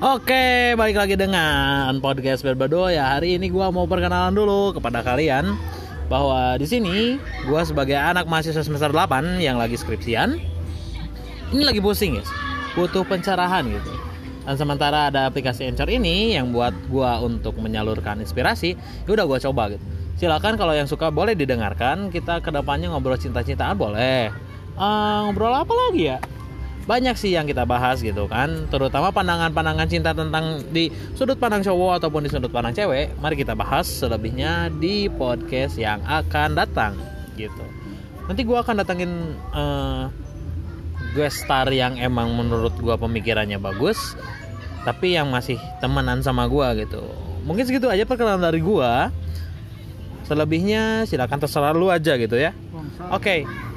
Oke, balik lagi dengan podcast Berbado ya. Hari ini gua mau perkenalan dulu kepada kalian bahwa di sini gua sebagai anak mahasiswa semester 8 yang lagi skripsian ini lagi pusing guys. Butuh pencerahan gitu. Dan sementara ada aplikasi Anchor ini yang buat gua untuk menyalurkan inspirasi, ya udah gua coba gitu. Silakan kalau yang suka boleh didengarkan. Kita ke depannya ngobrol cinta-cintaan boleh. Eh, ngobrol apa lagi ya? Banyak sih yang kita bahas gitu kan. Terutama pandangan-pandangan cinta tentang di sudut pandang cowok ataupun di sudut pandang cewek mari kita bahas selebihnya di podcast yang akan datang gitu. Nanti gua akan datangin uh, guest star yang emang menurut gua pemikirannya bagus tapi yang masih temenan sama gua gitu. Mungkin segitu aja perkenalan dari gua. Selebihnya silakan terserah lu aja gitu ya. Oke. okay.